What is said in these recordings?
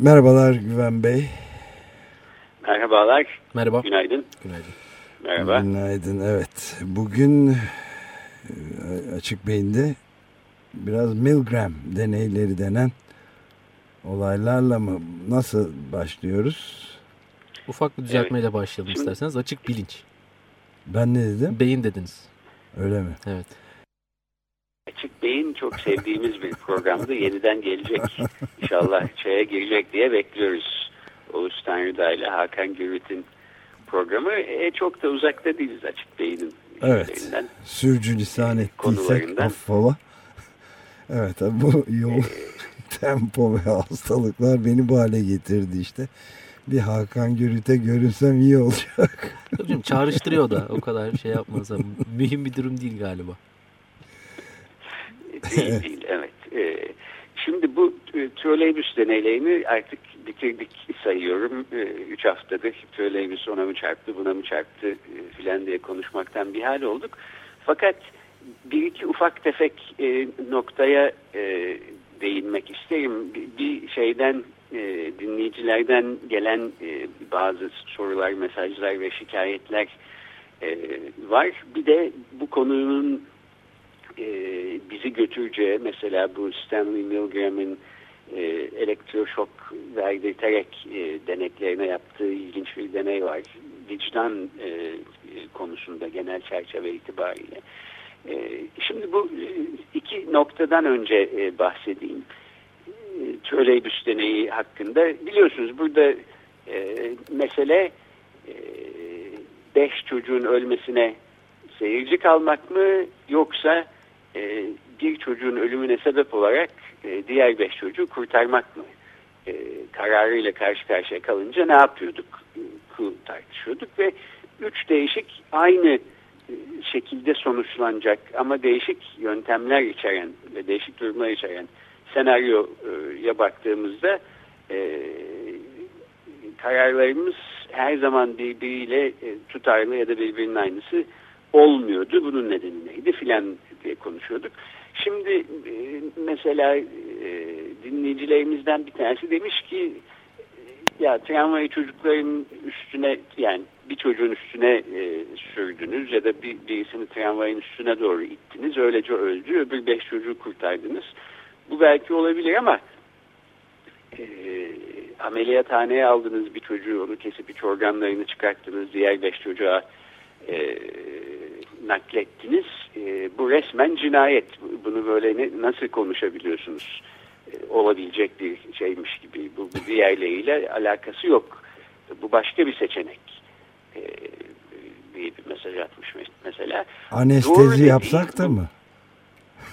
Merhabalar Güven Bey. Merhabalar. Merhaba. Günaydın. Günaydın. Merhaba. Günaydın. Evet. Bugün e, Açık Beyin'de biraz Milgram deneyleri denen olaylarla mı nasıl başlıyoruz? Ufak bir düzeltmeyle Evet. başlayalım isterseniz. Açık bilinç. Ben ne dedim? Beyin dediniz. Öyle mi? Evet. Açık Beyin çok sevdiğimiz bir programdı. Yeniden gelecek. İnşallah çaya girecek diye bekliyoruz. Oğuz Tanrıdağ ile Hakan Gürüt'ün programı. E, çok da uzakta değiliz Açık Beyin'in Evet. Sürcü lisan ettiysek affola. Evet bu yol tempo ve hastalıklar beni bu hale getirdi işte. Bir Hakan Gürüt'e görünsem iyi olacak. Canım, çağrıştırıyor da o kadar şey yapmanıza. Mühim bir durum değil galiba. Değil değil evet. E, şimdi bu e, trolleybüs deneylerini artık bitirdik sayıyorum. E, üç haftadır trolleybüs ona mı çarptı buna mı çarptı e, filan diye konuşmaktan bir hal olduk. Fakat bir iki ufak tefek e, noktaya e, değinmek isterim. Bir, bir şeyden e, dinleyicilerden gelen e, bazı sorular, mesajlar ve şikayetler e, var. Bir de bu konunun e, bizi götüreceği mesela bu Stanley Milgram'ın e, elektroşok verdirterek e, deneklerine yaptığı ilginç bir deney var. Vicdan e, konusunda genel çerçeve itibariyle. E, şimdi bu e, iki noktadan önce e, bahsedeyim. E, Trolleybüs deneyi hakkında. Biliyorsunuz burada e, mesele e, beş çocuğun ölmesine seyirci kalmak mı yoksa e, bir çocuğun ölümüne sebep olarak e, diğer beş çocuğu kurtarmak mı? E, kararıyla karşı karşıya kalınca ne yapıyorduk? Tartışıyorduk ve üç değişik aynı e, şekilde sonuçlanacak ama değişik yöntemler içeren ve değişik durumlar içeren senaryoya baktığımızda e, kararlarımız her zaman birbiriyle e, tutarlı ya da birbirinin aynısı olmuyordu. Bunun nedeni neydi filan diye konuşuyorduk. Şimdi e, mesela e, dinleyicilerimizden bir tanesi demiş ki e, ya tramvayı çocukların üstüne yani bir çocuğun üstüne e, sürdünüz ya da bir, birisini tramvayın üstüne doğru ittiniz. Öylece öldü. Öbür beş çocuğu kurtardınız. Bu belki olabilir ama e, ameliyathaneye aldınız bir çocuğu onu kesip iç organlarını çıkarttınız. Diğer beş çocuğa e, naklettiniz. E, bu resmen cinayet. Bunu böyle ne, nasıl konuşabiliyorsunuz? E, olabilecek bir şeymiş gibi. Bu, bu diğerleriyle alakası yok. Bu başka bir seçenek. E, diye bir mesaj atmış mes- mesela. Doğru Anestezi dediği- yapsak da mı?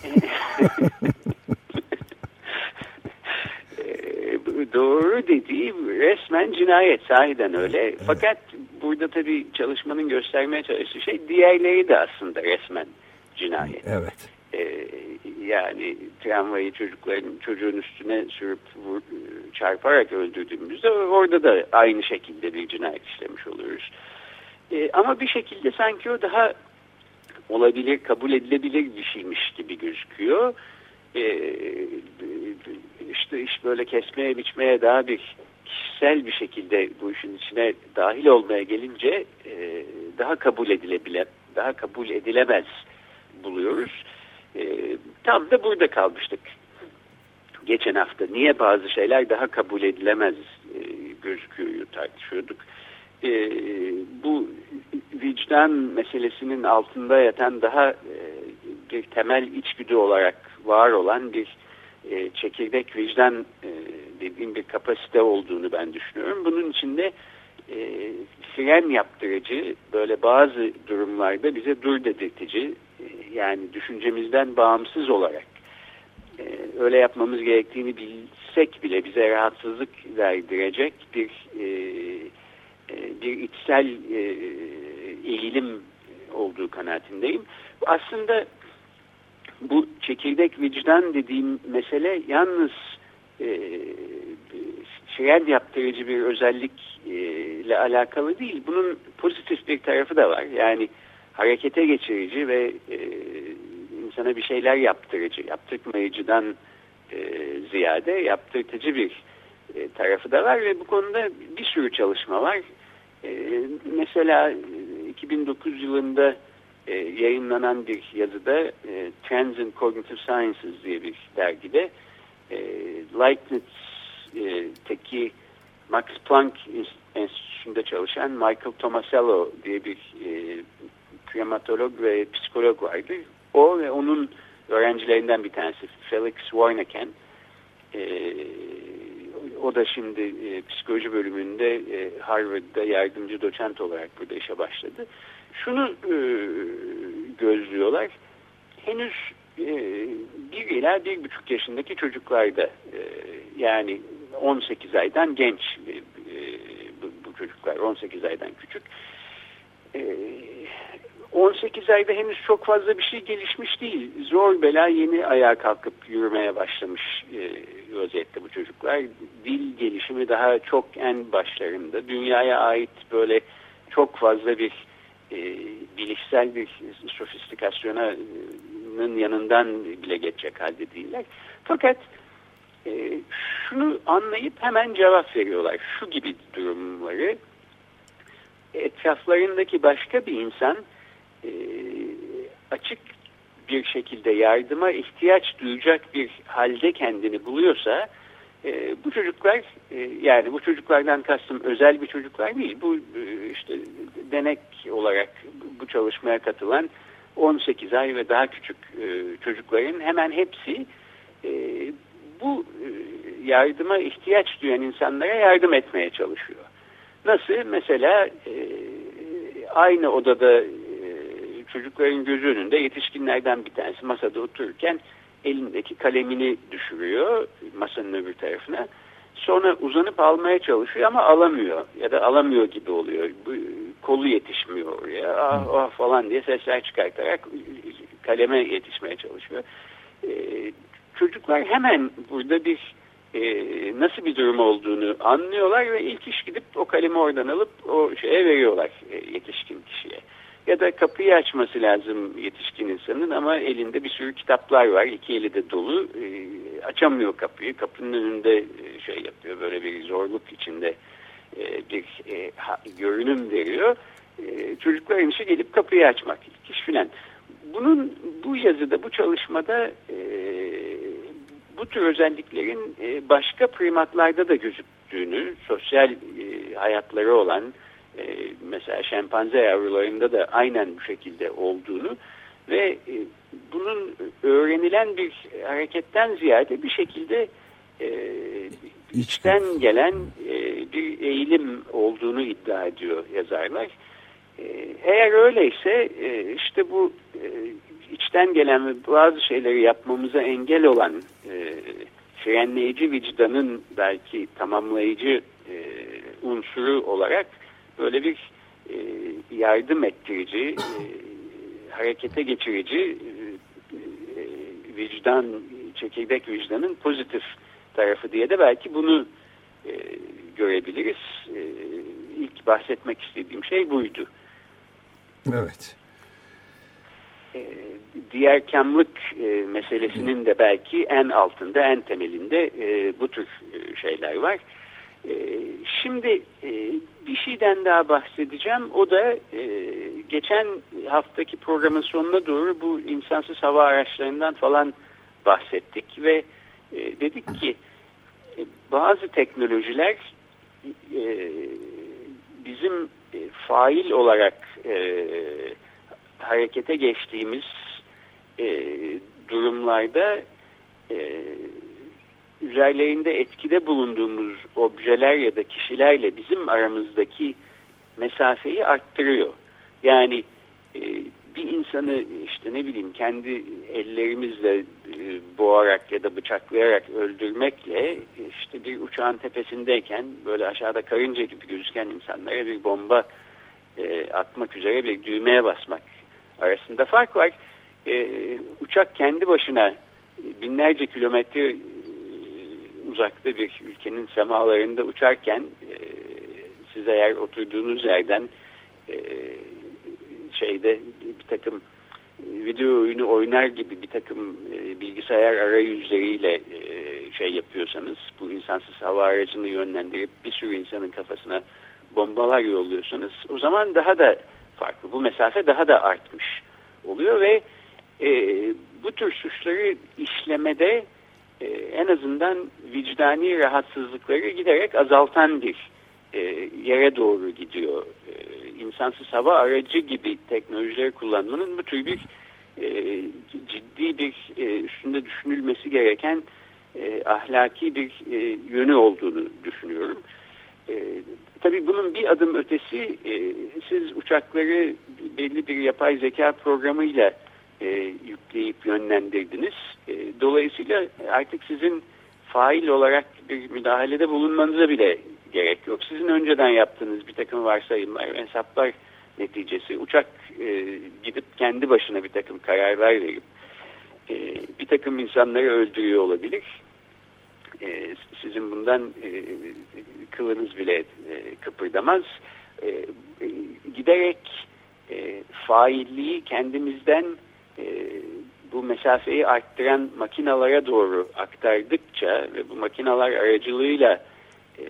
Ee, doğru dediği resmen cinayet sahiden öyle. Fakat burada tabii çalışmanın göstermeye çalıştığı şey diğerleri de aslında resmen cinayet. Evet. Ee, yani tramvayı çocukların çocuğun üstüne sürüp vur, çarparak öldürdüğümüzde orada da aynı şekilde bir cinayet işlemiş oluyoruz. Ee, ama bir şekilde sanki o daha olabilir, kabul edilebilir bir şeymiş gibi gözüküyor. Ee, işte iş böyle kesmeye biçmeye daha bir kişisel bir şekilde bu işin içine dahil olmaya gelince e, daha kabul edilebile daha kabul edilemez buluyoruz. E, tam da burada kalmıştık. Geçen hafta niye bazı şeyler daha kabul edilemez e, gözüküyor tartışıyorduk. E, bu vicdan meselesinin altında yatan daha e, bir temel içgüdü olarak var olan bir e, çekirdek vicdan e, dediğim bir kapasite olduğunu ben düşünüyorum. Bunun içinde e, fren yaptırıcı böyle bazı durumlarda bize dur dedirtici e, yani düşüncemizden bağımsız olarak e, öyle yapmamız gerektiğini bilsek bile bize rahatsızlık verdirecek bir e, e, bir içsel e, eğilim olduğu kanaatindeyim. Aslında bu çekirdek vicdan dediğim mesele yalnız e, şeyer yaptırıcı bir özellikle alakalı değil. Bunun pozitif bir tarafı da var. Yani harekete geçirici ve e, insana bir şeyler yaptırıcı, yaptırmayıcıdan e, ziyade yaptırtıcı bir e, tarafı da var ve bu konuda bir sürü çalışma var. E, mesela 2009 yılında e, yayınlanan bir yazıda e, Trends in Cognitive Sciences diye bir dergide e, Leibniz'teki e, Max Planck Enstitüsü'nde çalışan Michael Tomasello diye bir e, krematolog ve psikolog vardı. O ve onun öğrencilerinden bir tanesi Felix Warneken. E, o da şimdi e, psikoloji bölümünde e, Harvard'da yardımcı doçent olarak burada işe başladı. Şunu e, gözlüyorlar. Henüz e, bir ila bir buçuk yaşındaki çocuklarda e, yani 18 aydan genç e, bu, bu çocuklar 18 aydan küçük. E, 18 ayda henüz çok fazla bir şey gelişmiş değil. Zor bela yeni ayağa kalkıp yürümeye başlamış e, bu çocuklar. Dil gelişimi daha çok en başlarında. Dünyaya ait böyle çok fazla bir e, bilişsel bir sofistikasyonun yanından bile geçecek halde değiller. Fakat e, şunu anlayıp hemen cevap veriyorlar. Şu gibi durumları etraflarındaki başka bir insan e, açık bir şekilde yardıma ihtiyaç duyacak bir halde kendini buluyorsa e, bu çocuklar e, yani bu çocuklardan kastım özel bir çocuklar değil. Bu e, işte denek olarak bu çalışmaya katılan 18 ay ve daha küçük e, çocukların hemen hepsi e, bu e, yardıma ihtiyaç duyan insanlara yardım etmeye çalışıyor. Nasıl? Mesela e, aynı odada e, çocukların gözü önünde yetişkinlerden bir tanesi masada otururken elindeki kalemini düşürüyor masanın öbür tarafına. Sonra uzanıp almaya çalışıyor ama alamıyor ya da alamıyor gibi oluyor. Bu, kolu yetişmiyor oraya ah, ah falan diye sesler çıkartarak kaleme yetişmeye çalışıyor. Ee, çocuklar hemen burada bir e, nasıl bir durum olduğunu anlıyorlar ve ilk iş gidip o kalemi oradan alıp o şeye veriyorlar e, yetişkin kişiye ya da kapıyı açması lazım yetişkin insanın ama elinde bir sürü kitaplar var. iki eli de dolu. E, açamıyor kapıyı. Kapının önünde e, şey yapıyor. Böyle bir zorluk içinde e, bir e, görünüm veriyor. E, çocukların işi gelip kapıyı açmak. İlk iş filan. Bunun bu yazıda, bu çalışmada bu tür özelliklerin başka primatlarda da gözüktüğünü, sosyal hayatları olan e, mesela şempanze yavrularında da aynen bu şekilde olduğunu ve e, bunun öğrenilen bir hareketten ziyade bir şekilde e, içten gelen e, bir eğilim olduğunu iddia ediyor yazarlar. E, eğer öyleyse e, işte bu e, içten gelen ve bazı şeyleri yapmamıza engel olan e, frenleyici vicdanın belki tamamlayıcı e, unsuru olarak böyle bir e, yardım ettirici, e, harekete geçirici e, vicdan, çekirdek vicdanın pozitif tarafı diye de belki bunu e, görebiliriz. E, ilk bahsetmek istediğim şey buydu. Evet. E, diğer kamlık e, meselesinin de belki en altında, en temelinde e, bu tür şeyler var. Şimdi e, bir şeyden daha bahsedeceğim. O da e, geçen haftaki programın sonuna doğru bu insansız hava araçlarından falan bahsettik ve e, dedik ki bazı teknolojiler bizim fail olarak harekete geçtiğimiz durumlarda üzerlerinde etkide bulunduğumuz objeler ya da kişilerle bizim aramızdaki mesafeyi arttırıyor. Yani e, bir insanı işte ne bileyim kendi ellerimizle e, boğarak ya da bıçaklayarak öldürmekle işte bir uçağın tepesindeyken böyle aşağıda karınca gibi gözüken insanlara bir bomba e, atmak üzere bir düğmeye basmak arasında fark var. Uçak kendi başına binlerce kilometre uzakta bir ülkenin semalarında uçarken e, siz eğer oturduğunuz yerden e, şeyde bir takım video oyunu oynar gibi bir takım e, bilgisayar arayüzleriyle e, şey yapıyorsanız bu insansız hava aracını yönlendirip bir sürü insanın kafasına bombalar yolluyorsanız o zaman daha da farklı. Bu mesafe daha da artmış oluyor ve e, bu tür suçları işlemede e, en azından vicdani rahatsızlıkları giderek azaltan bir e, yere doğru gidiyor. E, insansız hava aracı gibi teknolojileri kullanmanın bu tür bir e, ciddi bir e, üstünde düşünülmesi gereken ahlaki bir yönü olduğunu düşünüyorum. E, tabii bunun bir adım ötesi siz uçakları belli bir yapay zeka programıyla e, yükleyip yönlendirdiniz. E, dolayısıyla artık sizin fail olarak bir müdahalede bulunmanıza bile gerek yok. Sizin önceden yaptığınız bir takım varsayımlar, hesaplar neticesi uçak e, gidip kendi başına bir takım kararlar verip e, bir takım insanları öldürüyor olabilir. E, sizin bundan e, kılınız bile e, kıpırdamaz. E, giderek e, failliği kendimizden e, bu mesafeyi arttıran makinalara doğru aktardıkça ve bu makinalar aracılığıyla e,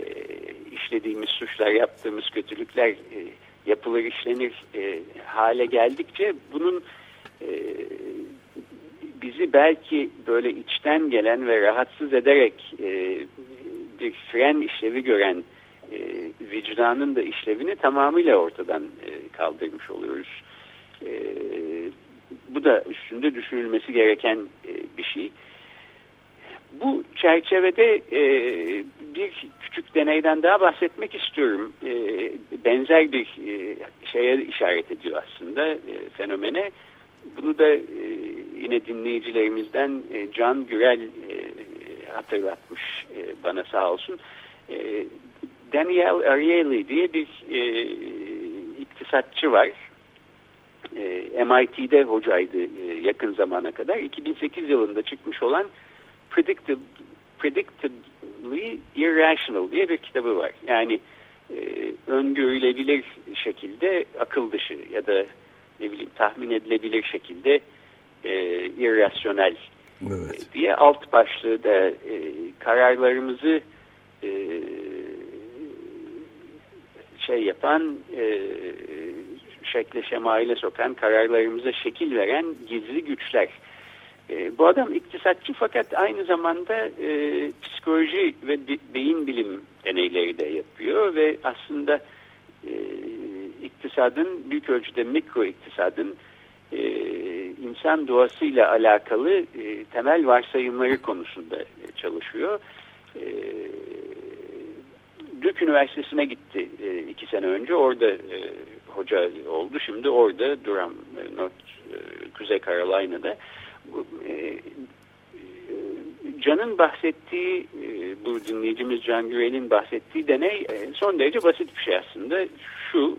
işlediğimiz suçlar, yaptığımız kötülükler e, yapılır, işlenir e, hale geldikçe bunun e, bizi belki böyle içten gelen ve rahatsız ederek e, bir fren işlevi gören e, vicdanın da işlevini tamamıyla ortadan e, kaldırmış oluyoruz. E, bu da üstünde düşünülmesi gereken e, bir şey. Bu çerçevede e, bir küçük deneyden daha bahsetmek istiyorum. E, benzer bir e, şeye işaret ediyor aslında fenomene. Bunu da yine dinleyicilerimizden Can Gürel hatırlatmış bana sağ olsun. Daniel Ariely diye bir iktisatçı var. E, MIT'de hocaydı e, yakın zamana kadar. 2008 yılında çıkmış olan Predictable, Predictably Irrational diye bir kitabı var. Yani e, öngörülebilir şekilde akıl dışı ya da ne bileyim tahmin edilebilir şekilde e, irrasyonel evet. diye alt başlığı da e, kararlarımızı e, şey yapan e, şekle şemaile sokan kararlarımıza şekil veren gizli güçler e, bu adam iktisatçı fakat aynı zamanda e, psikoloji ve beyin bilim deneyleri de yapıyor ve aslında e, iktisadın büyük ölçüde mikro iktisadın e, insan doğasıyla alakalı e, temel varsayımları konusunda çalışıyor. E, Duke Üniversitesi'ne gitti e, iki sene önce. Orada e, hoca oldu. Şimdi orada Durham, e, North, e, Kuzey Carolina'da e, Can'ın bahsettiği, bu dinleyicimiz Can Gürel'in bahsettiği deney son derece basit bir şey aslında. Şu,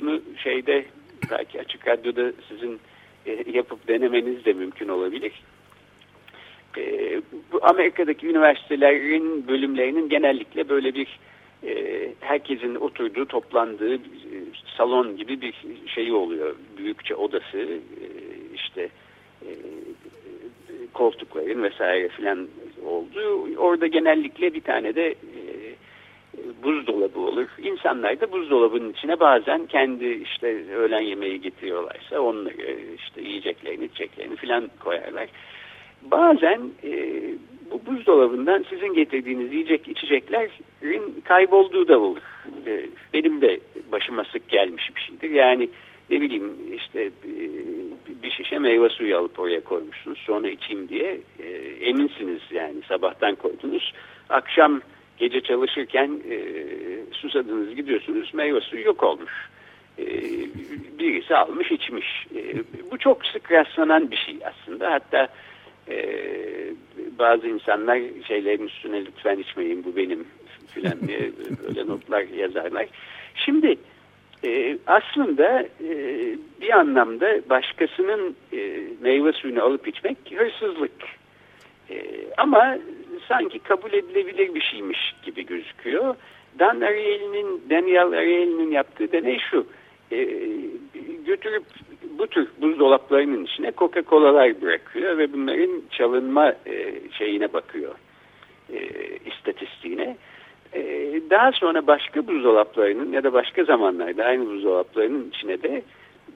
bunu şeyde belki açık radyoda sizin yapıp denemeniz de mümkün olabilir. Bu Amerika'daki üniversitelerin bölümlerinin genellikle böyle bir herkesin oturduğu, toplandığı salon gibi bir şeyi oluyor. Büyükçe odası, işte e, koltukların vesaire filan oldu. Orada genellikle bir tane de e, buzdolabı olur. İnsanlar da buzdolabının içine bazen kendi işte öğlen yemeği getiriyorlarsa onları işte yiyeceklerini, içeceklerini filan koyarlar. Bazen e, bu buzdolabından sizin getirdiğiniz yiyecek içeceklerin kaybolduğu da olur. E, benim de başıma sık gelmiş bir şeydir. Yani ne bileyim işte e, bir şişe meyve suyu alıp oraya koymuşsunuz sonra içeyim diye e, eminsiniz yani sabahtan koydunuz akşam gece çalışırken e, susadınız gidiyorsunuz meyve suyu yok olmuş e, birisi almış içmiş e, bu çok sık rastlanan bir şey aslında hatta e, bazı insanlar şeylerin üstüne lütfen içmeyin bu benim filan diye böyle notlar yazarlar. Şimdi e, aslında e, bir anlamda başkasının e, meyve suyunu alıp içmek hırsızlık. E, ama sanki kabul edilebilir bir şeymiş gibi gözüküyor. Dan Ariely'nin, Daniel Ariely'nin yaptığı deney şu. E, götürüp bu tür buzdolaplarının içine Coca-Cola'lar bırakıyor ve bunların çalınma e, şeyine bakıyor. E, istatistiğine. E, daha sonra başka buzdolaplarının ya da başka zamanlarda aynı buzdolaplarının içine de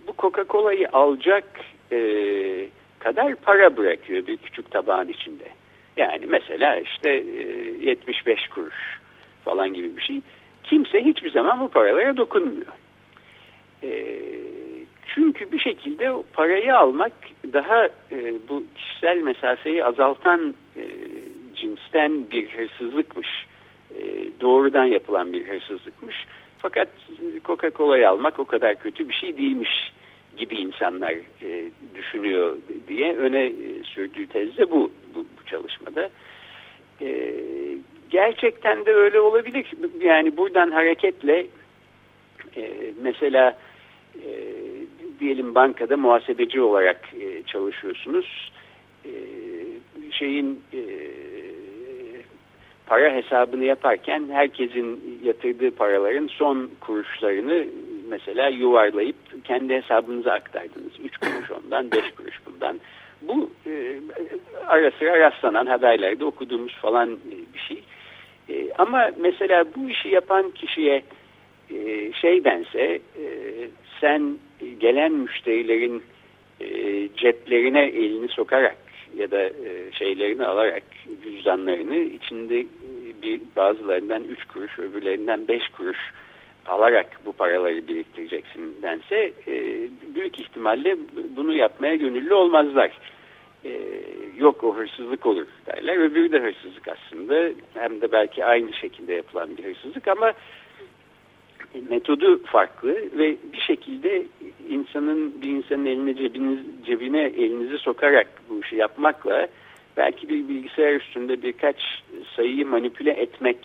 bu Coca-Cola'yı alacak e, kadar para bırakıyor bir küçük tabağın içinde. Yani mesela işte e, 75 kuruş falan gibi bir şey. Kimse hiçbir zaman bu paralara dokunmuyor. E, çünkü bir şekilde parayı almak daha e, bu kişisel mesafeyi azaltan e, cinsten bir hırsızlıkmış. E, doğrudan yapılan bir hırsızlıkmış. Fakat Coca-Cola'yı almak o kadar kötü bir şey değilmiş gibi insanlar e, düşünüyor diye öne e, sürdüğü tezde bu, bu, bu çalışmada. E, gerçekten de öyle olabilir. Yani buradan hareketle e, mesela e, diyelim bankada muhasebeci olarak e, çalışıyorsunuz. E, şeyin e, para hesabını yaparken herkesin yatırdığı paraların son kuruşlarını mesela yuvarlayıp kendi hesabınıza aktardınız. 3 kuruş ondan, 5 kuruş bundan. Bu e, ara sıra rastlanan haberlerde okuduğumuz falan bir şey. E, ama mesela bu işi yapan kişiye e, şey dense e, sen gelen müşterilerin e, ceplerine elini sokarak ya da e, şeylerini alarak cüzdanlarını içinde e, bir bazılarından 3 kuruş öbürlerinden 5 kuruş alarak bu paraları biriktireceksin dense e, büyük ihtimalle bunu yapmaya gönüllü olmazlar. Yok o hırsızlık olur derler. Öbürü de hırsızlık aslında. Hem de belki aynı şekilde yapılan bir hırsızlık ama metodu farklı ve bir şekilde insanın bir insanın eline cebiniz, cebine elinizi sokarak bu işi yapmakla belki bir bilgisayar üstünde birkaç sayıyı manipüle etmek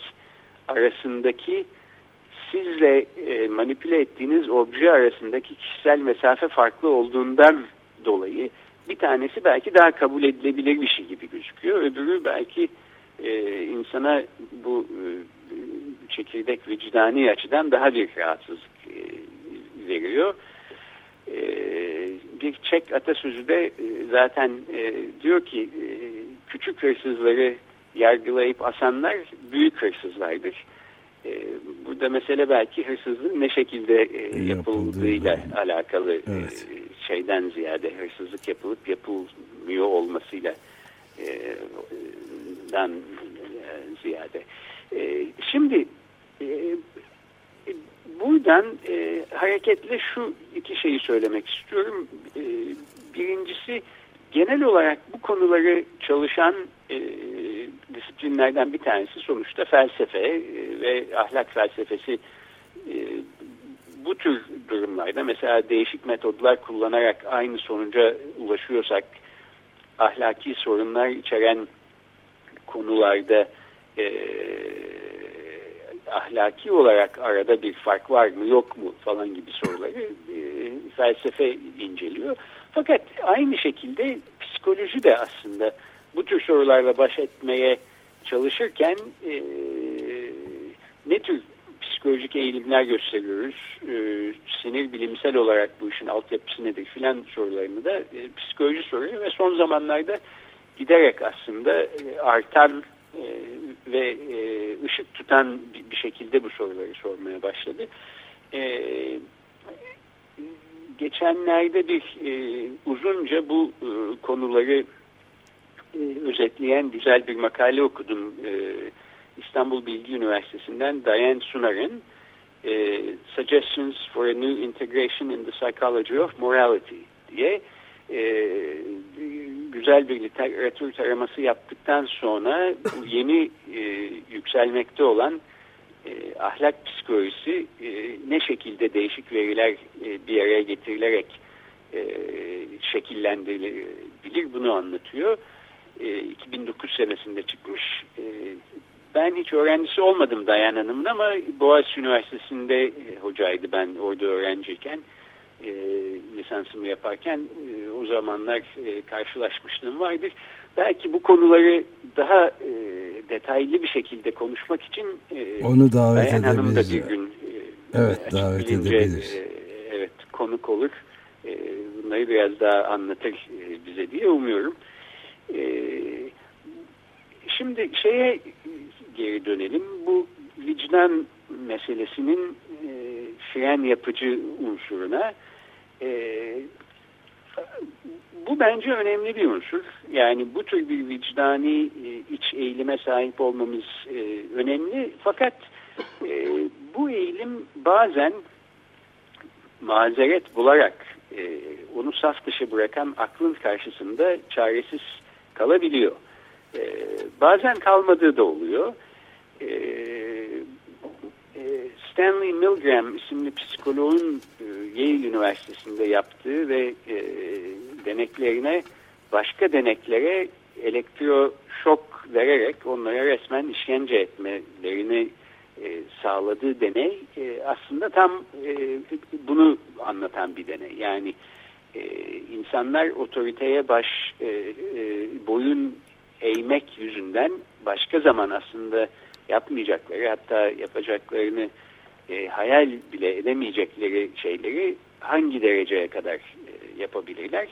arasındaki sizle e, manipüle ettiğiniz obje arasındaki kişisel mesafe farklı olduğundan dolayı bir tanesi belki daha kabul edilebilir bir şey gibi gözüküyor. Öbürü belki e, insana bu e, çekirdek vicdani açıdan daha bir rahatsızlık e, veriyor. E, bir Çek atasözü de e, zaten diyor ki küçük hırsızları yargılayıp asanlar büyük hırsızlardır. Burada mesele belki hırsızlığın ne şekilde yapıldığıyla alakalı evet. şeyden ziyade hırsızlık yapılıp yapılmıyor olmasıyla dan ziyade. Şimdi e, buradan e, hareketle şu iki şeyi söylemek istiyorum. E, birincisi genel olarak bu konuları çalışan e, disiplinlerden bir tanesi sonuçta felsefe e, ve ahlak felsefesi e, bu tür durumlarda mesela değişik metodlar kullanarak aynı sonuca ulaşıyorsak ahlaki sorunlar içeren konularda e, ahlaki olarak arada bir fark var mı yok mu falan gibi soruları e, felsefe inceliyor. Fakat aynı şekilde psikoloji de aslında bu tür sorularla baş etmeye çalışırken e, ne tür psikolojik eğilimler gösteriyoruz, e, sinir bilimsel olarak bu işin altyapısı nedir filan sorularını da e, psikoloji soruyor ve son zamanlarda giderek aslında e, artan e, ve e, ışık tutan bir, şekilde bu soruları sormaya başladı. E, geçenlerde bir e, uzunca bu e, konuları e, özetleyen güzel bir makale okudum. E, İstanbul Bilgi Üniversitesi'nden Diane Sunar'ın e, Suggestions for a New Integration in the Psychology of Morality diye e, güzel bir literatür taraması yaptıktan sonra bu yeni e, yükselmekte olan e, ahlak psikolojisi e, ne şekilde değişik veriler e, bir araya getirilerek e, şekillendirilebilir bunu anlatıyor. E, 2009 senesinde çıkmış. E, ben hiç öğrencisi olmadım Dayan Hanım'ın ama Boğaziçi Üniversitesi'nde e, hocaydı ben orada öğrenciyken. E, lisansımı yaparken e, o zamanlar e, karşılaşmışlığım vardır. Belki bu konuları daha e, detaylı bir şekilde konuşmak için e, onu davet Dayan Hanım da edebiliriz. bir gün e, Evet, davet edebiliriz. e, evet konuk olur. E, bunları biraz daha anlatır e, bize diye umuyorum. E, şimdi şeye geri dönelim. Bu vicdan meselesinin e, fren yapıcı unsuruna e, bu bence önemli bir unsur. Yani bu tür bir vicdani e, iç eğilime sahip olmamız e, önemli. Fakat e, bu eğilim bazen mazeret bularak onu saf dışı bırakan aklın karşısında çaresiz kalabiliyor. Bazen kalmadığı da oluyor. Stanley Milgram isimli psikoloğun Yale Üniversitesi'nde yaptığı ve e, deneklerine başka deneklere elektroşok vererek onlara resmen işkence etmelerini e, sağladığı deney e, aslında tam e, bunu anlatan bir deney. Yani e, insanlar otoriteye baş e, e, boyun eğmek yüzünden başka zaman aslında yapmayacakları hatta yapacaklarını e, hayal bile edemeyecekleri şeyleri hangi dereceye kadar e, yapabilirler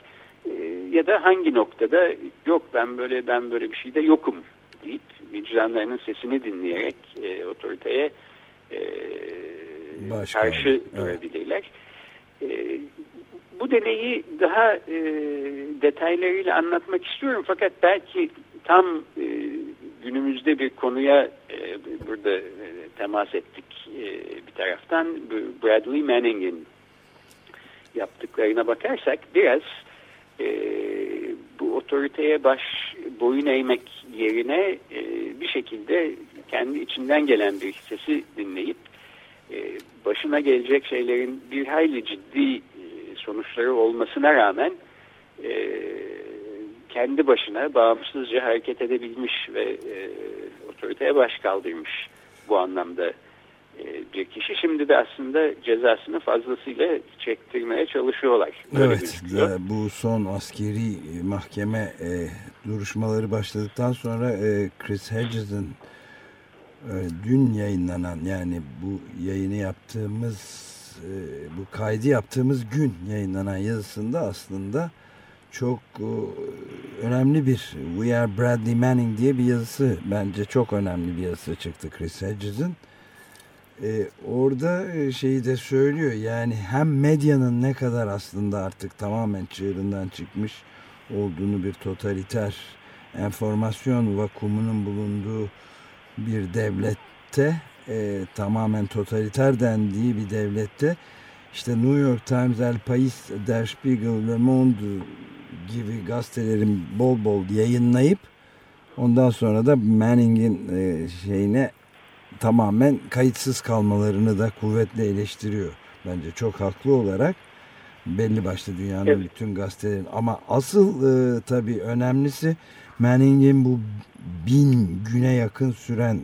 e, ya da hangi noktada yok ben böyle ben böyle bir şeyde yokum deyip vicdanlarının sesini dinleyerek e, otoriteye e, Başka, karşı evet. durabilirler. E, bu deneyi daha e, detaylarıyla anlatmak istiyorum fakat belki tam e, günümüzde bir konuya e, burada e, temas ettik taraftan Bradley Manning'in yaptıklarına bakarsak biraz e, bu otoriteye baş boyun eğmek yerine e, bir şekilde kendi içinden gelen bir sesi dinleyip e, başına gelecek şeylerin bir hayli ciddi e, sonuçları olmasına rağmen e, kendi başına bağımsızca hareket edebilmiş ve e, otoriteye baş kaldırmış bu anlamda bir kişi. Şimdi de aslında cezasını fazlasıyla çektirmeye çalışıyorlar. Böyle Evet, e, bu son askeri e, mahkeme e, duruşmaları başladıktan sonra e, Chris Hedges'in e, dün yayınlanan yani bu yayını yaptığımız e, bu kaydı yaptığımız gün yayınlanan yazısında aslında çok e, önemli bir We Are Bradley Manning diye bir yazısı bence çok önemli bir yazısı çıktı Chris Hedges'in. E, orada e, şeyi de söylüyor. Yani hem medyanın ne kadar aslında artık tamamen çığırından çıkmış olduğunu bir totaliter enformasyon vakumunun bulunduğu bir devlette e, tamamen totaliter dendiği bir devlette işte New York Times, El País, Der Spiegel, Le Monde gibi gazetelerin bol bol yayınlayıp ondan sonra da Manning'in e, şeyine tamamen kayıtsız kalmalarını da kuvvetle eleştiriyor. Bence çok haklı olarak belli başlı dünyanın Evet. bütün gazetelerin ama asıl e, tabii önemlisi Manning'in bu bin güne yakın süren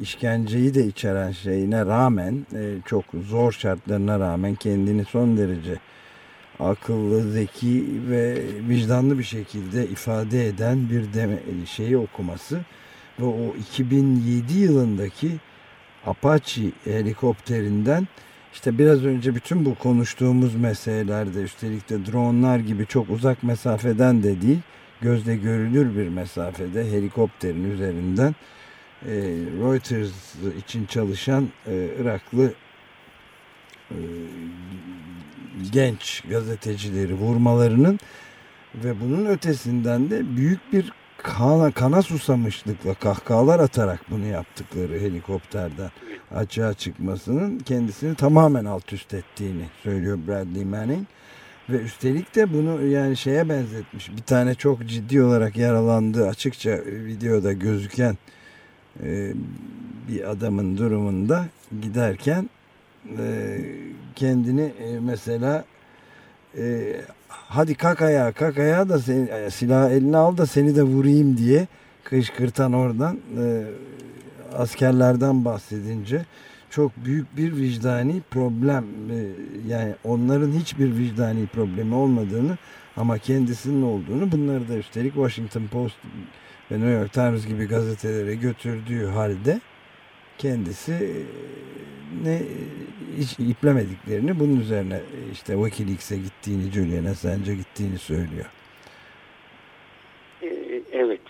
işkenceyi de içeren şeyine rağmen e, çok zor şartlarına rağmen kendini son derece akıllı, zeki ve vicdanlı bir şekilde ifade eden bir deme, şeyi okuması ve o 2007 yılındaki Apache helikopterinden işte biraz önce bütün bu konuştuğumuz meselelerde üstelik de dronlar gibi çok uzak mesafeden de değil gözle görülür bir mesafede helikopterin üzerinden e, Reuters için çalışan e, Iraklı e, genç gazetecileri vurmalarının ve bunun ötesinden de büyük bir kana, kana susamışlıkla kahkahalar atarak bunu yaptıkları helikopterden açığa çıkmasının kendisini tamamen alt üst ettiğini söylüyor Bradley Manning. Ve üstelik de bunu yani şeye benzetmiş. Bir tane çok ciddi olarak yaralandığı açıkça videoda gözüken e, bir adamın durumunda giderken e, kendini e, mesela e, hadi kalk ayağa kalk ayağa da seni, e, silah eline al da seni de vurayım diye kışkırtan oradan e, askerlerden bahsedince çok büyük bir vicdani problem e, yani onların hiçbir vicdani problemi olmadığını ama kendisinin olduğunu bunları da üstelik Washington Post ve New York Times gibi gazetelere götürdüğü halde kendisi e, ne hiç iplemediklerini bunun üzerine işte Wikileaks'e gittiğini Julian Assange'e gittiğini söylüyor. E, evet.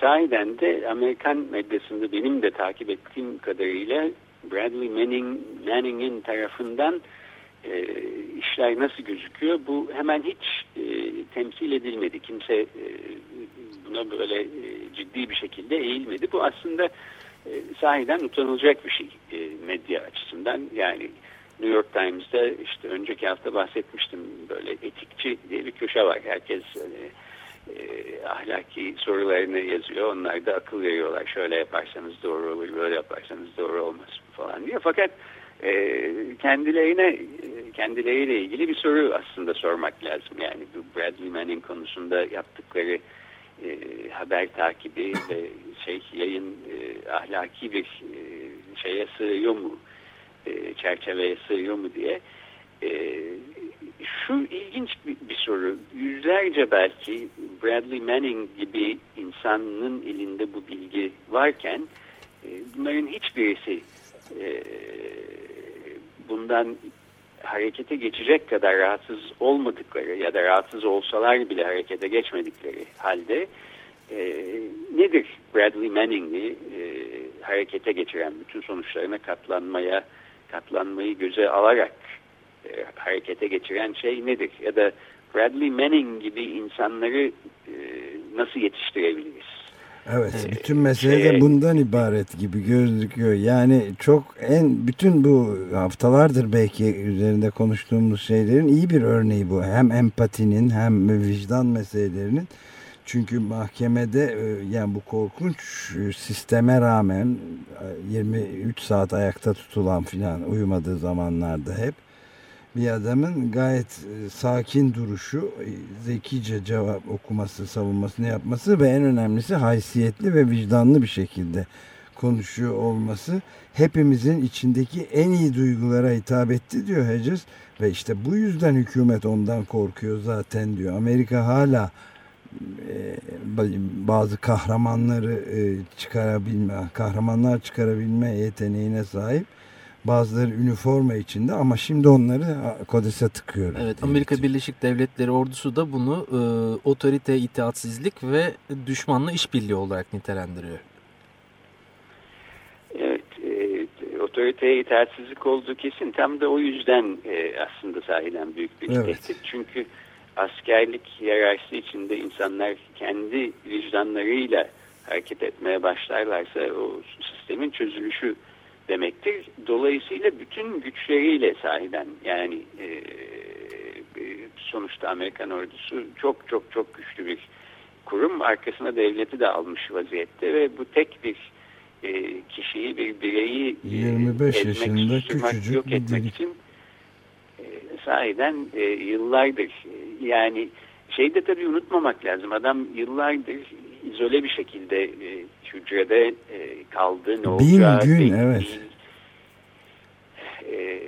Sahiden de Amerikan medyasında benim de takip ettiğim kadarıyla Bradley Manning, Manning'in tarafından e, işler nasıl gözüküyor? Bu hemen hiç e, temsil edilmedi. Kimse e, buna böyle e, ciddi bir şekilde eğilmedi. Bu aslında e, sahiden utanılacak bir şey e, medya açısından. Yani New York Times'da işte önceki hafta bahsetmiştim böyle etikçi diye bir köşe var. Herkes e, e, ahlaki sorularını yazıyor. Onlar da akıl veriyorlar. Şöyle yaparsanız doğru olur, böyle yaparsanız doğru olmaz falan diye. Fakat e, kendilerine kendileriyle ilgili bir soru aslında sormak lazım. Yani bu Bradley Manning konusunda yaptıkları e, haber takibi ve şey yayın e, ahlaki bir e, şeye sığıyor mu, e, çerçeveye sığıyor mu diye. E, şu ilginç bir, bir soru. Yüzlerce belki Bradley Manning gibi insanın elinde bu bilgi varken e, bunların hiçbirisi e, bundan harekete geçecek kadar rahatsız olmadıkları ya da rahatsız olsalar bile harekete geçmedikleri halde e, nedir Bradley Manning'i e, harekete geçiren bütün sonuçlarına katlanmaya katlanmayı göze alarak e, harekete geçiren şey nedir? Ya da Bradley Manning gibi insanları e, nasıl? Evet, bütün mesele de bundan ibaret gibi gözüküyor. Yani çok en bütün bu haftalardır belki üzerinde konuştuğumuz şeylerin iyi bir örneği bu. Hem empatinin hem vicdan meselelerinin. Çünkü mahkemede e, yani bu korkunç sisteme rağmen 23 saat ayakta tutulan filan uyumadığı zamanlarda hep bir adamın gayet e, sakin duruşu, e, zekice cevap okuması, savunmasını yapması ve en önemlisi haysiyetli ve vicdanlı bir şekilde konuşuyor olması hepimizin içindeki en iyi duygulara hitap etti diyor Hedges ve işte bu yüzden hükümet ondan korkuyor zaten diyor. Amerika hala e, bazı kahramanları çıkarabilme, kahramanlar çıkarabilme yeteneğine sahip Bazıları üniforma içinde ama şimdi onları Kodes'e tıkıyor. Evet Amerika Birleşik Devletleri ordusu da bunu e, otorite itaatsizlik ve düşmanla işbirliği olarak nitelendiriyor. Evet, e, otoriteye itaatsizlik olduğu kesin. Tam da o yüzden e, aslında sahiden büyük bir evet. tehdit. Çünkü askerlik yararsı içinde insanlar kendi vicdanlarıyla hareket etmeye başlarlarsa o sistemin çözülüşü demektir. Dolayısıyla bütün güçleriyle sahiden yani e, e, sonuçta Amerikan ordusu çok çok çok güçlü bir kurum. Arkasına devleti de almış vaziyette ve bu tek bir e, kişiyi, bir bireyi 25 e, etmek, yaşında küçücük yok etmek için e, sahiden e, yıllardır yani şeyde tabii unutmamak lazım. Adam yıllardır izole bir şekilde e, hücrede e, kaldı. Ne olacağı bin gün evet. E,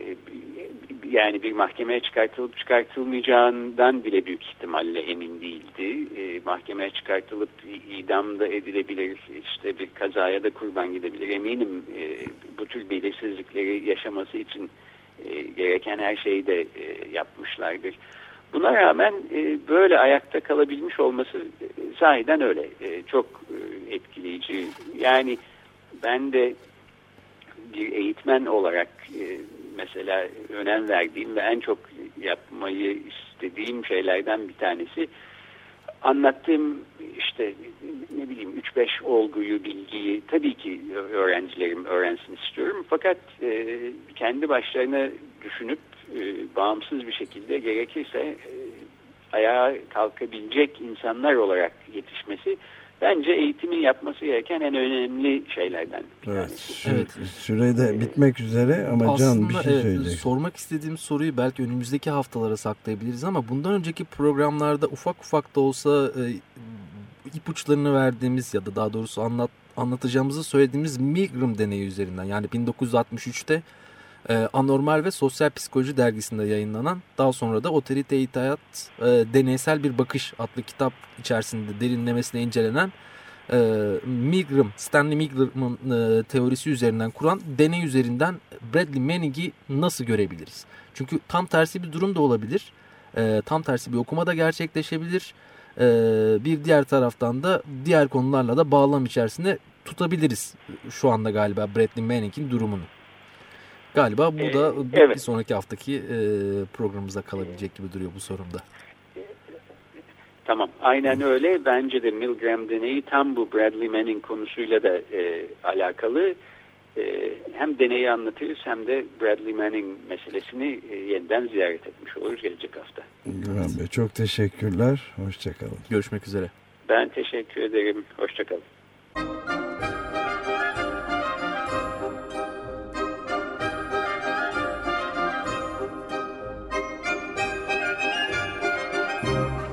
yani bir mahkemeye çıkartılıp çıkartılmayacağından bile büyük ihtimalle emin değildi. E, mahkemeye çıkartılıp idamda edilebilir, işte bir kazaya da kurban gidebilir. Eminim e, bu tür belirsizlikleri yaşaması için e, gereken her şeyi de e, yapmışlardır. Buna rağmen e, böyle ayakta kalabilmiş olması e, sahiden öyle. E, çok e, etkileyici. Yani ben de bir eğitmen olarak mesela önem verdiğim ve en çok yapmayı istediğim şeylerden bir tanesi anlattığım işte ne bileyim 3-5 olguyu, bilgiyi tabii ki öğrencilerim öğrensin istiyorum. Fakat kendi başlarına düşünüp e, bağımsız bir şekilde gerekirse e, ayağa kalkabilecek insanlar olarak yetişmesi bence eğitimin yapması gereken en önemli şeylerden. Evet, sü evet. sürede bitmek üzere ama Aslında, Can bir şey evet, söyleyecek. Sormak istediğim soruyu belki önümüzdeki haftalara saklayabiliriz ama bundan önceki programlarda ufak ufak da olsa e, ipuçlarını verdiğimiz ya da daha doğrusu anlat, anlatacağımızı söylediğimiz Milgram deneyi üzerinden yani 1963'te e, Anormal ve Sosyal Psikoloji dergisinde yayınlanan daha sonra da Otorite İtaat e, Deneysel Bir Bakış adlı kitap içerisinde derinlemesine incelenen e, Milgram, Stanley Milgram'ın e, teorisi üzerinden kuran deney üzerinden Bradley Manning'i nasıl görebiliriz? Çünkü tam tersi bir durum da olabilir. E, tam tersi bir okuma da gerçekleşebilir. E, bir diğer taraftan da diğer konularla da bağlam içerisinde tutabiliriz şu anda galiba Bradley Manning'in durumunu. Galiba bu da ee, bir evet. sonraki haftaki e, programımıza kalabilecek gibi duruyor bu sorumda. Tamam, aynen öyle. Bence de Milgram deneyi tam bu Bradley Manning konusuyla da e, alakalı. E, hem deneyi anlatırız hem de Bradley Manning meselesini e, yeniden ziyaret etmiş oluruz gelecek hafta. Güven Bey çok teşekkürler. Hoşçakalın. Görüşmek üzere. Ben teşekkür ederim. Hoşçakalın.